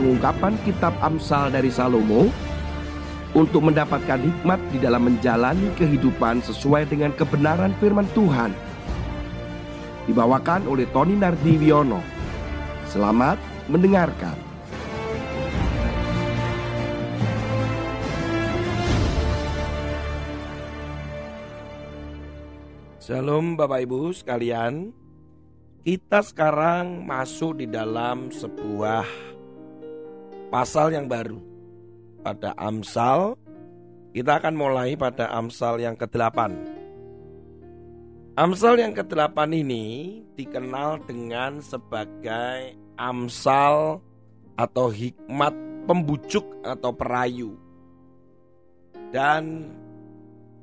pengungkapan kitab Amsal dari Salomo untuk mendapatkan hikmat di dalam menjalani kehidupan sesuai dengan kebenaran firman Tuhan. Dibawakan oleh Tony Nardiwiono. Selamat mendengarkan. Shalom Bapak Ibu sekalian. Kita sekarang masuk di dalam sebuah pasal yang baru. Pada Amsal, kita akan mulai pada Amsal yang ke-8. Amsal yang ke-8 ini dikenal dengan sebagai Amsal atau hikmat pembujuk atau perayu. Dan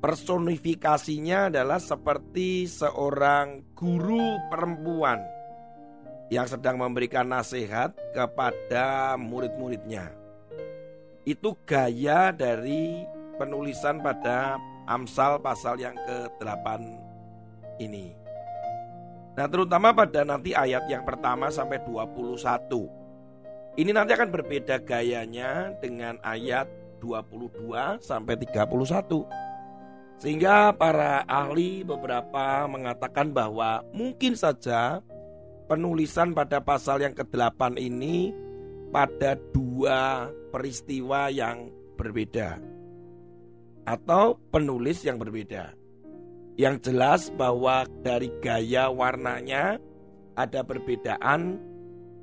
personifikasinya adalah seperti seorang guru perempuan yang sedang memberikan nasihat kepada murid-muridnya. Itu gaya dari penulisan pada Amsal pasal yang ke-8 ini. Nah, terutama pada nanti ayat yang pertama sampai 21. Ini nanti akan berbeda gayanya dengan ayat 22 sampai 31. Sehingga para ahli beberapa mengatakan bahwa mungkin saja penulisan pada pasal yang ke-8 ini pada dua peristiwa yang berbeda atau penulis yang berbeda. Yang jelas bahwa dari gaya warnanya ada perbedaan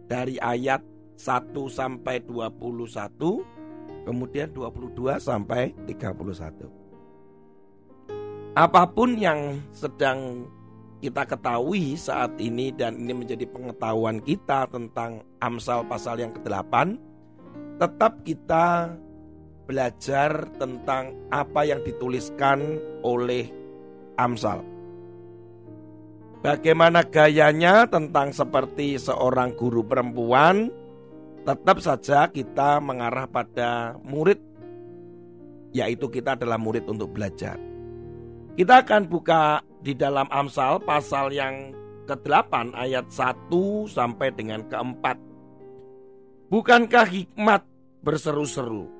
dari ayat 1 sampai 21 kemudian 22 sampai 31. Apa pun yang sedang kita ketahui saat ini dan ini menjadi pengetahuan kita tentang Amsal pasal yang ke-8, tetap kita belajar tentang apa yang dituliskan oleh Amsal. Bagaimana gayanya tentang seperti seorang guru perempuan, tetap saja kita mengarah pada murid, yaitu kita adalah murid untuk belajar. Kita akan buka di dalam Amsal pasal yang ke-8 ayat 1 sampai dengan ke-4. Bukankah hikmat berseru-seru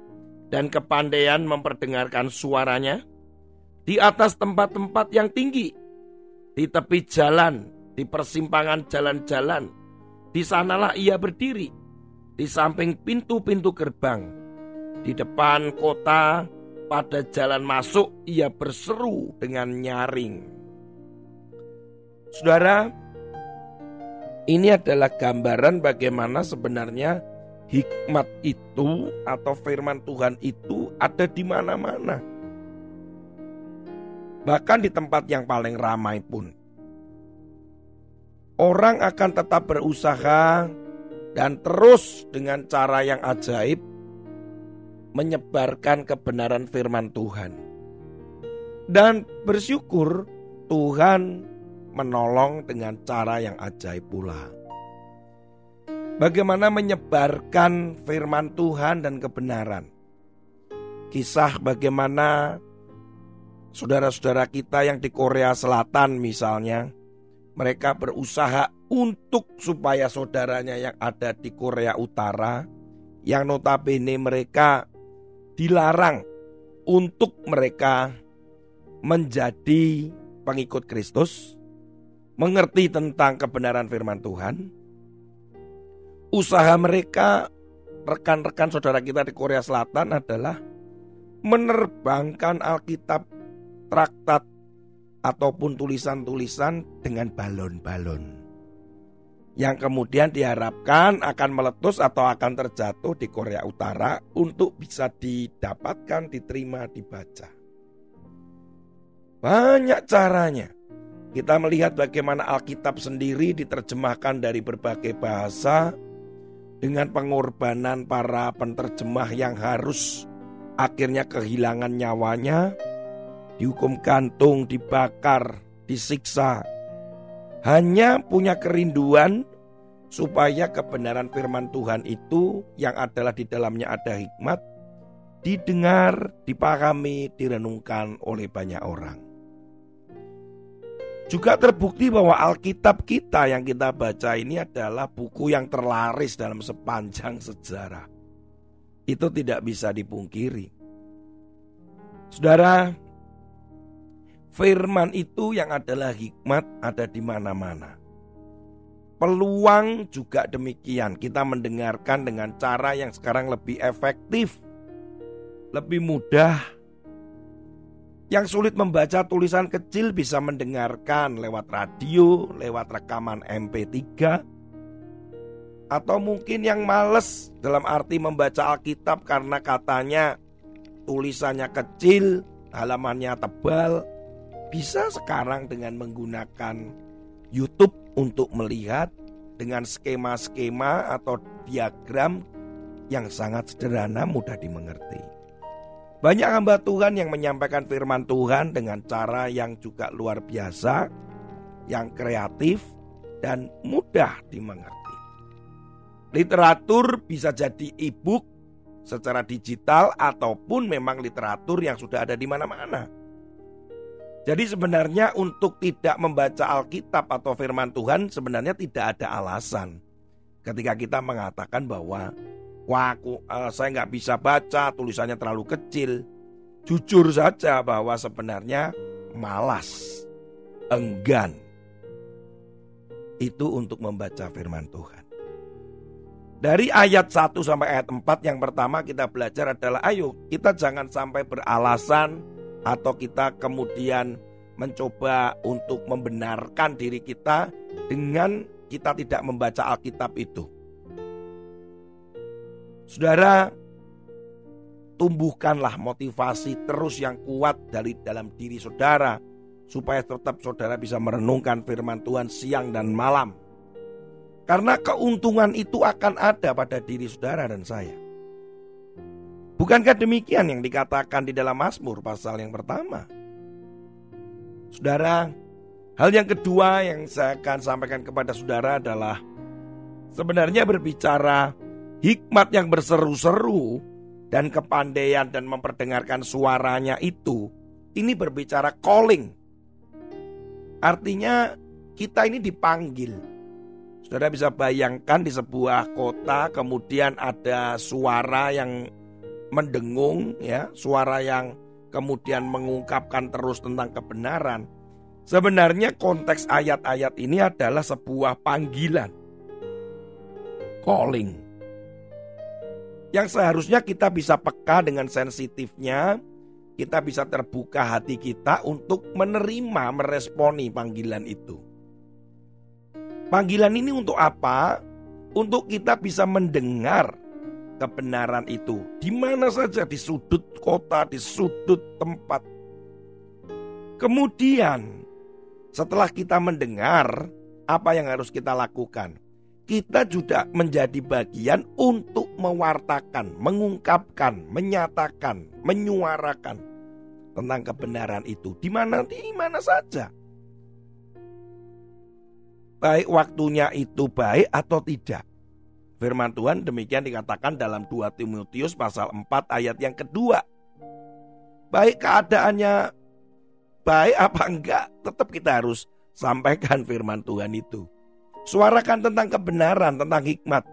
dan kepandaian memperdengarkan suaranya di atas tempat-tempat yang tinggi, di tepi jalan, di persimpangan jalan-jalan, di sanalah ia berdiri, di samping pintu-pintu gerbang, di depan kota pada jalan masuk ia berseru dengan nyaring. Saudara, ini adalah gambaran bagaimana sebenarnya hikmat itu atau firman Tuhan itu ada di mana-mana. Bahkan di tempat yang paling ramai pun. Orang akan tetap berusaha dan terus dengan cara yang ajaib menyebarkan kebenaran firman Tuhan. Dan bersyukur Tuhan menolong dengan cara yang ajaib pula. Bagaimana menyebarkan firman Tuhan dan kebenaran. Kisah bagaimana saudara-saudara kita yang di Korea Selatan misalnya, mereka berusaha untuk supaya saudaranya yang ada di Korea Utara, yang notabene mereka dilarang untuk mereka menjadi pengikut Kristus, mengerti tentang kebenaran firman Tuhan. Usaha mereka, rekan-rekan saudara kita di Korea Selatan adalah menerbangkan Alkitab, traktat, ataupun tulisan-tulisan dengan balon-balon yang kemudian diharapkan akan meletus atau akan terjatuh di Korea Utara untuk bisa didapatkan, diterima, dibaca. Banyak caranya. Kita melihat bagaimana Alkitab sendiri diterjemahkan dari berbagai bahasa dengan pengorbanan para penterjemah yang harus akhirnya kehilangan nyawanya, dihukum gantung, dibakar, disiksa, hanya punya kerinduan supaya kebenaran firman Tuhan itu yang adalah di dalamnya ada hikmat didengar, dipahami, direnungkan oleh banyak orang. Juga terbukti bahwa Alkitab kita yang kita baca ini adalah buku yang terlaris dalam sepanjang sejarah. Itu tidak bisa dipungkiri. Saudara, firman itu yang adalah hikmat ada di mana-mana. Peluang juga demikian. Kita mendengarkan dengan cara yang sekarang lebih efektif, lebih mudah, yang sulit membaca tulisan kecil bisa mendengarkan lewat radio, lewat rekaman MP3. Atau mungkin yang males dalam arti membaca Alkitab karena katanya tulisannya kecil, halamannya tebal. Bisa sekarang dengan menggunakan YouTube untuk melihat dengan skema-skema atau diagram yang sangat sederhana mudah dimengerti. Banyak hamba Tuhan yang menyampaikan firman Tuhan dengan cara yang juga luar biasa, yang kreatif, dan mudah dimengerti. Literatur bisa jadi e-book secara digital ataupun memang literatur yang sudah ada di mana-mana. Jadi sebenarnya untuk tidak membaca Alkitab atau firman Tuhan sebenarnya tidak ada alasan. Ketika kita mengatakan bahwa Wah, aku, uh, saya nggak bisa baca, tulisannya terlalu kecil. Jujur saja bahwa sebenarnya malas, enggan. Itu untuk membaca firman Tuhan. Dari ayat 1 sampai ayat 4 yang pertama kita belajar adalah ayo kita jangan sampai beralasan atau kita kemudian mencoba untuk membenarkan diri kita dengan kita tidak membaca Alkitab itu. Saudara, tumbuhkanlah motivasi terus yang kuat dari dalam diri saudara supaya tetap saudara bisa merenungkan firman Tuhan siang dan malam. Karena keuntungan itu akan ada pada diri saudara dan saya. Bukankah demikian yang dikatakan di dalam Mazmur pasal yang pertama? Saudara, hal yang kedua yang saya akan sampaikan kepada saudara adalah sebenarnya berbicara hikmat yang berseru-seru dan kepandaian dan memperdengarkan suaranya itu ini berbicara calling. Artinya kita ini dipanggil. Saudara bisa bayangkan di sebuah kota kemudian ada suara yang mendengung ya, suara yang kemudian mengungkapkan terus tentang kebenaran. Sebenarnya konteks ayat-ayat ini adalah sebuah panggilan. Calling yang seharusnya kita bisa peka dengan sensitifnya, kita bisa terbuka hati kita untuk menerima, meresponi panggilan itu. Panggilan ini untuk apa? Untuk kita bisa mendengar kebenaran itu di mana saja di sudut kota, di sudut tempat. Kemudian, setelah kita mendengar, apa yang harus kita lakukan? kita juga menjadi bagian untuk mewartakan, mengungkapkan, menyatakan, menyuarakan tentang kebenaran itu di mana di mana saja. Baik waktunya itu baik atau tidak. Firman Tuhan demikian dikatakan dalam 2 Timotius pasal 4 ayat yang kedua. Baik keadaannya baik apa enggak, tetap kita harus sampaikan firman Tuhan itu. Suarakan tentang kebenaran, tentang hikmat.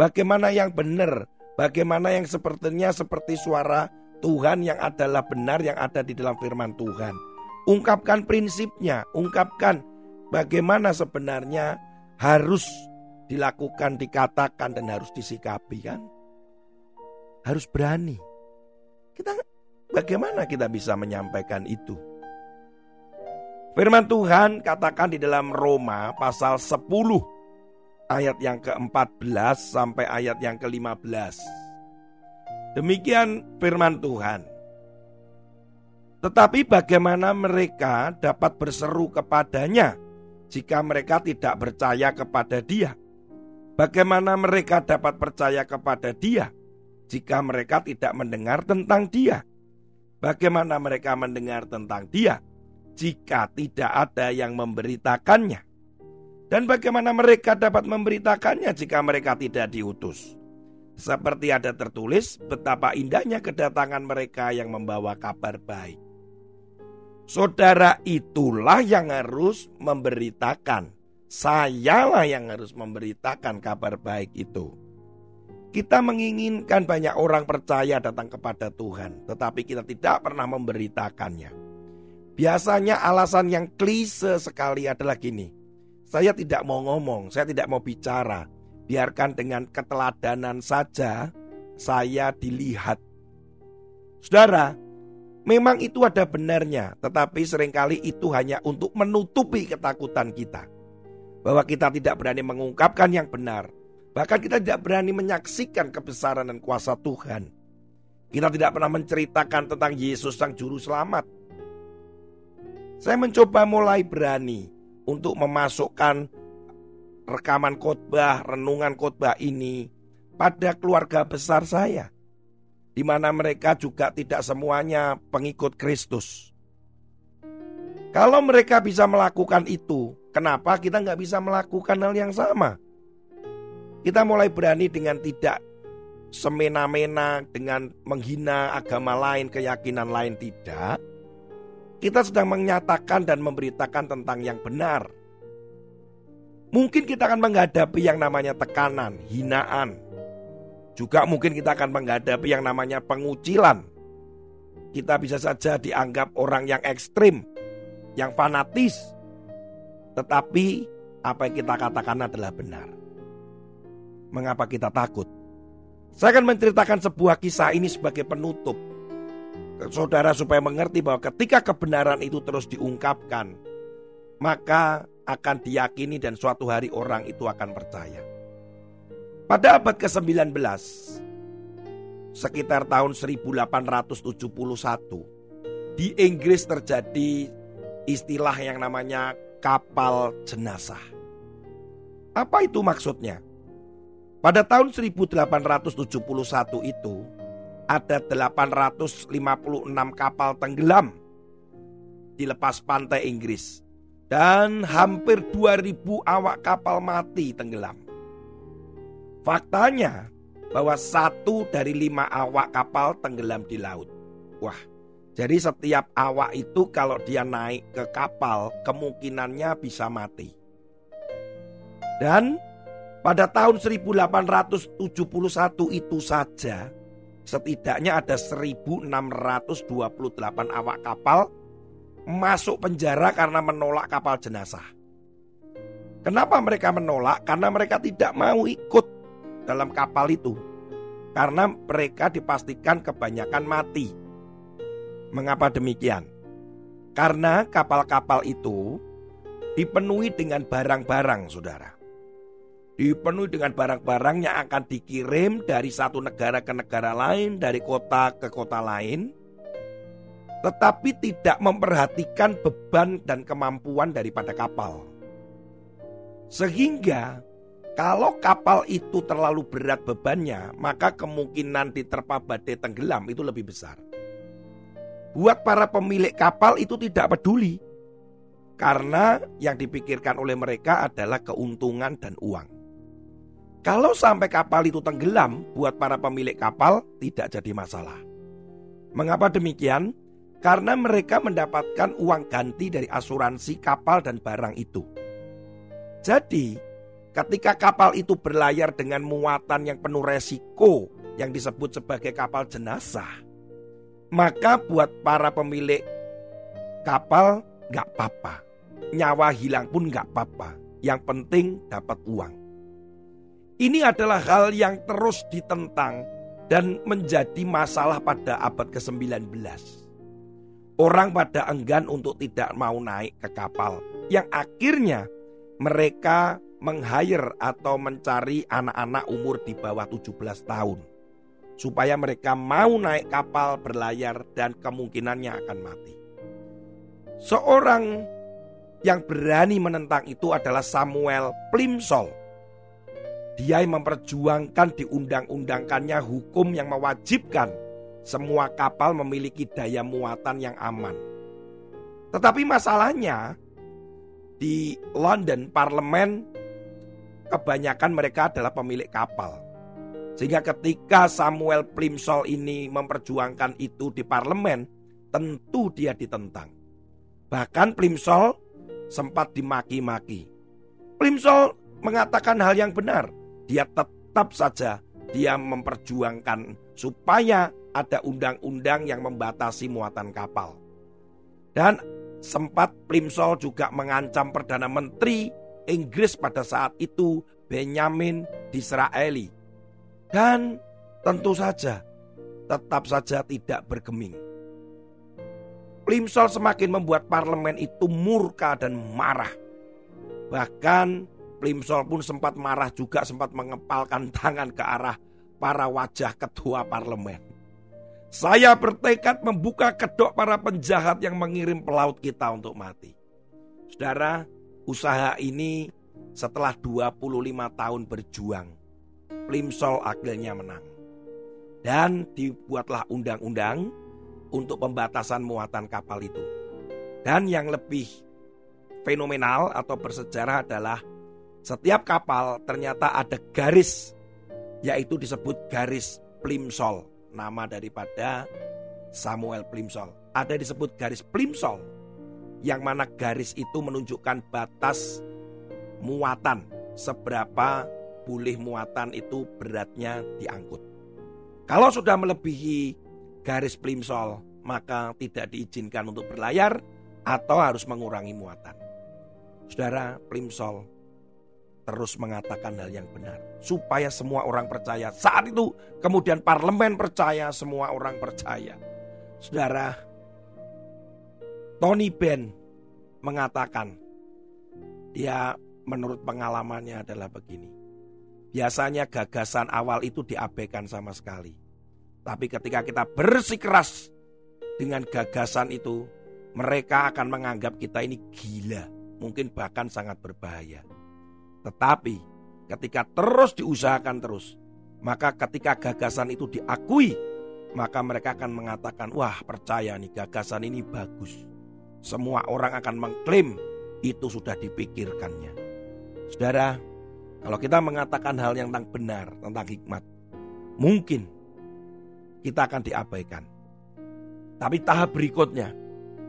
Bagaimana yang benar, bagaimana yang sepertinya seperti suara Tuhan yang adalah benar yang ada di dalam firman Tuhan. Ungkapkan prinsipnya, ungkapkan bagaimana sebenarnya harus dilakukan, dikatakan dan harus disikapi kan? Harus berani. Kita bagaimana kita bisa menyampaikan itu? Firman Tuhan katakan di dalam Roma pasal 10 ayat yang ke-14 sampai ayat yang ke-15. Demikian firman Tuhan. Tetapi bagaimana mereka dapat berseru kepadanya jika mereka tidak percaya kepada dia? Bagaimana mereka dapat percaya kepada dia jika mereka tidak mendengar tentang dia? Bagaimana mereka mendengar tentang dia jika tidak ada yang memberitakannya? Dan bagaimana mereka dapat memberitakannya jika mereka tidak diutus? Seperti ada tertulis betapa indahnya kedatangan mereka yang membawa kabar baik. Saudara itulah yang harus memberitakan. Sayalah yang harus memberitakan kabar baik itu. Kita menginginkan banyak orang percaya datang kepada Tuhan, tetapi kita tidak pernah memberitakannya. Biasanya alasan yang klise sekali adalah gini. Saya tidak mau ngomong, saya tidak mau bicara. Biarkan dengan keteladanan saja saya dilihat. Saudara, memang itu ada benarnya, tetapi sering kali itu hanya untuk menutupi ketakutan kita. Bahwa kita tidak berani mengungkapkan yang benar, Bahkan kita tidak berani menyaksikan kebesaran dan kuasa Tuhan. Kita tidak pernah menceritakan tentang Yesus sang juru selamat. Saya mencoba mulai berani untuk memasukkan rekaman khotbah, renungan khotbah ini pada keluarga besar saya. Di mana mereka juga tidak semuanya pengikut Kristus. Kalau mereka bisa melakukan itu, kenapa kita nggak bisa melakukan hal yang sama? Kita mulai berani dengan tidak semena-mena dengan menghina agama lain, keyakinan lain tidak. Kita sedang menyatakan dan memberitakan tentang yang benar. Mungkin kita akan menghadapi yang namanya tekanan, hinaan. Juga mungkin kita akan menghadapi yang namanya pengucilan. Kita bisa saja dianggap orang yang ekstrim, yang fanatis. Tetapi apa yang kita katakan adalah benar mengapa kita takut. Saya akan menceritakan sebuah kisah ini sebagai penutup. Saudara supaya mengerti bahwa ketika kebenaran itu terus diungkapkan, maka akan diyakini dan suatu hari orang itu akan percaya. Pada abad ke-19, sekitar tahun 1871, di Inggris terjadi istilah yang namanya kapal jenazah. Apa itu maksudnya? Pada tahun 1871 itu ada 856 kapal tenggelam di lepas pantai Inggris dan hampir 2000 awak kapal mati tenggelam. Faktanya bahwa satu dari lima awak kapal tenggelam di laut. Wah, jadi setiap awak itu kalau dia naik ke kapal kemungkinannya bisa mati. Dan pada tahun 1871 itu saja setidaknya ada 1628 awak kapal masuk penjara karena menolak kapal jenazah. Kenapa mereka menolak? Karena mereka tidak mau ikut dalam kapal itu. Karena mereka dipastikan kebanyakan mati. Mengapa demikian? Karena kapal-kapal itu dipenuhi dengan barang-barang, saudara dipenuhi dengan barang-barang yang akan dikirim dari satu negara ke negara lain, dari kota ke kota lain, tetapi tidak memperhatikan beban dan kemampuan daripada kapal. Sehingga kalau kapal itu terlalu berat bebannya, maka kemungkinan diterpa badai tenggelam itu lebih besar. Buat para pemilik kapal itu tidak peduli. Karena yang dipikirkan oleh mereka adalah keuntungan dan uang. Kalau sampai kapal itu tenggelam, buat para pemilik kapal tidak jadi masalah. Mengapa demikian? Karena mereka mendapatkan uang ganti dari asuransi kapal dan barang itu. Jadi, ketika kapal itu berlayar dengan muatan yang penuh resiko yang disebut sebagai kapal jenazah, maka buat para pemilik kapal gak apa-apa. Nyawa hilang pun gak apa-apa. Yang penting dapat uang. Ini adalah hal yang terus ditentang dan menjadi masalah pada abad ke-19. Orang pada enggan untuk tidak mau naik ke kapal yang akhirnya mereka meng-hire atau mencari anak-anak umur di bawah 17 tahun supaya mereka mau naik kapal berlayar dan kemungkinannya akan mati. Seorang yang berani menentang itu adalah Samuel Plimsoll dia yang memperjuangkan diundang-undangkannya hukum yang mewajibkan semua kapal memiliki daya muatan yang aman. Tetapi masalahnya di London parlemen kebanyakan mereka adalah pemilik kapal. Sehingga ketika Samuel Plimsoll ini memperjuangkan itu di parlemen, tentu dia ditentang. Bahkan Plimsol sempat dimaki-maki. Plimsol mengatakan hal yang benar. Dia tetap saja dia memperjuangkan supaya ada undang-undang yang membatasi muatan kapal. Dan sempat Plimsoll juga mengancam Perdana Menteri Inggris pada saat itu Benjamin Disraeli. Dan tentu saja tetap saja tidak bergeming. Plimsoll semakin membuat parlemen itu murka dan marah. Bahkan Plimsoll pun sempat marah juga sempat mengepalkan tangan ke arah para wajah ketua parlemen. Saya bertekad membuka kedok para penjahat yang mengirim pelaut kita untuk mati. Saudara, usaha ini setelah 25 tahun berjuang, Plimsoll akhirnya menang. Dan dibuatlah undang-undang untuk pembatasan muatan kapal itu. Dan yang lebih fenomenal atau bersejarah adalah setiap kapal ternyata ada garis yaitu disebut garis Plimsoll, nama daripada Samuel Plimsoll. Ada disebut garis Plimsoll yang mana garis itu menunjukkan batas muatan seberapa boleh muatan itu beratnya diangkut. Kalau sudah melebihi garis plimsoll, maka tidak diizinkan untuk berlayar atau harus mengurangi muatan. Saudara, plimsoll terus mengatakan hal yang benar supaya semua orang percaya. Saat itu kemudian parlemen percaya, semua orang percaya. Saudara, Tony Benn mengatakan dia menurut pengalamannya adalah begini. Biasanya gagasan awal itu diabaikan sama sekali. Tapi ketika kita bersikeras dengan gagasan itu, mereka akan menganggap kita ini gila, mungkin bahkan sangat berbahaya. Tetapi ketika terus diusahakan terus, maka ketika gagasan itu diakui, maka mereka akan mengatakan, "Wah, percaya nih gagasan ini bagus." Semua orang akan mengklaim itu sudah dipikirkannya. Saudara, kalau kita mengatakan hal yang tentang benar, tentang hikmat, mungkin kita akan diabaikan. Tapi tahap berikutnya,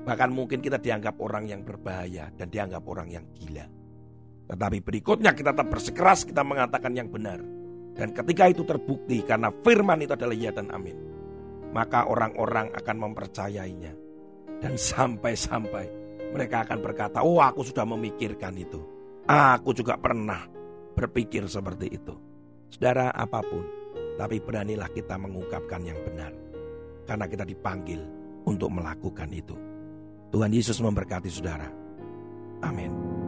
bahkan mungkin kita dianggap orang yang berbahaya dan dianggap orang yang gila. Tetapi berikutnya kita tetap bersikeras kita mengatakan yang benar. Dan ketika itu terbukti karena firman itu adalah ya dan amin. Maka orang-orang akan mempercayainya. Dan sampai-sampai mereka akan berkata, oh aku sudah memikirkan itu. Aku juga pernah berpikir seperti itu. Saudara apa pun, tapi beranilah kita mengungkapkan yang benar. Karena kita dipanggil untuk melakukan itu. Tuhan Yesus memberkati saudara. Amin.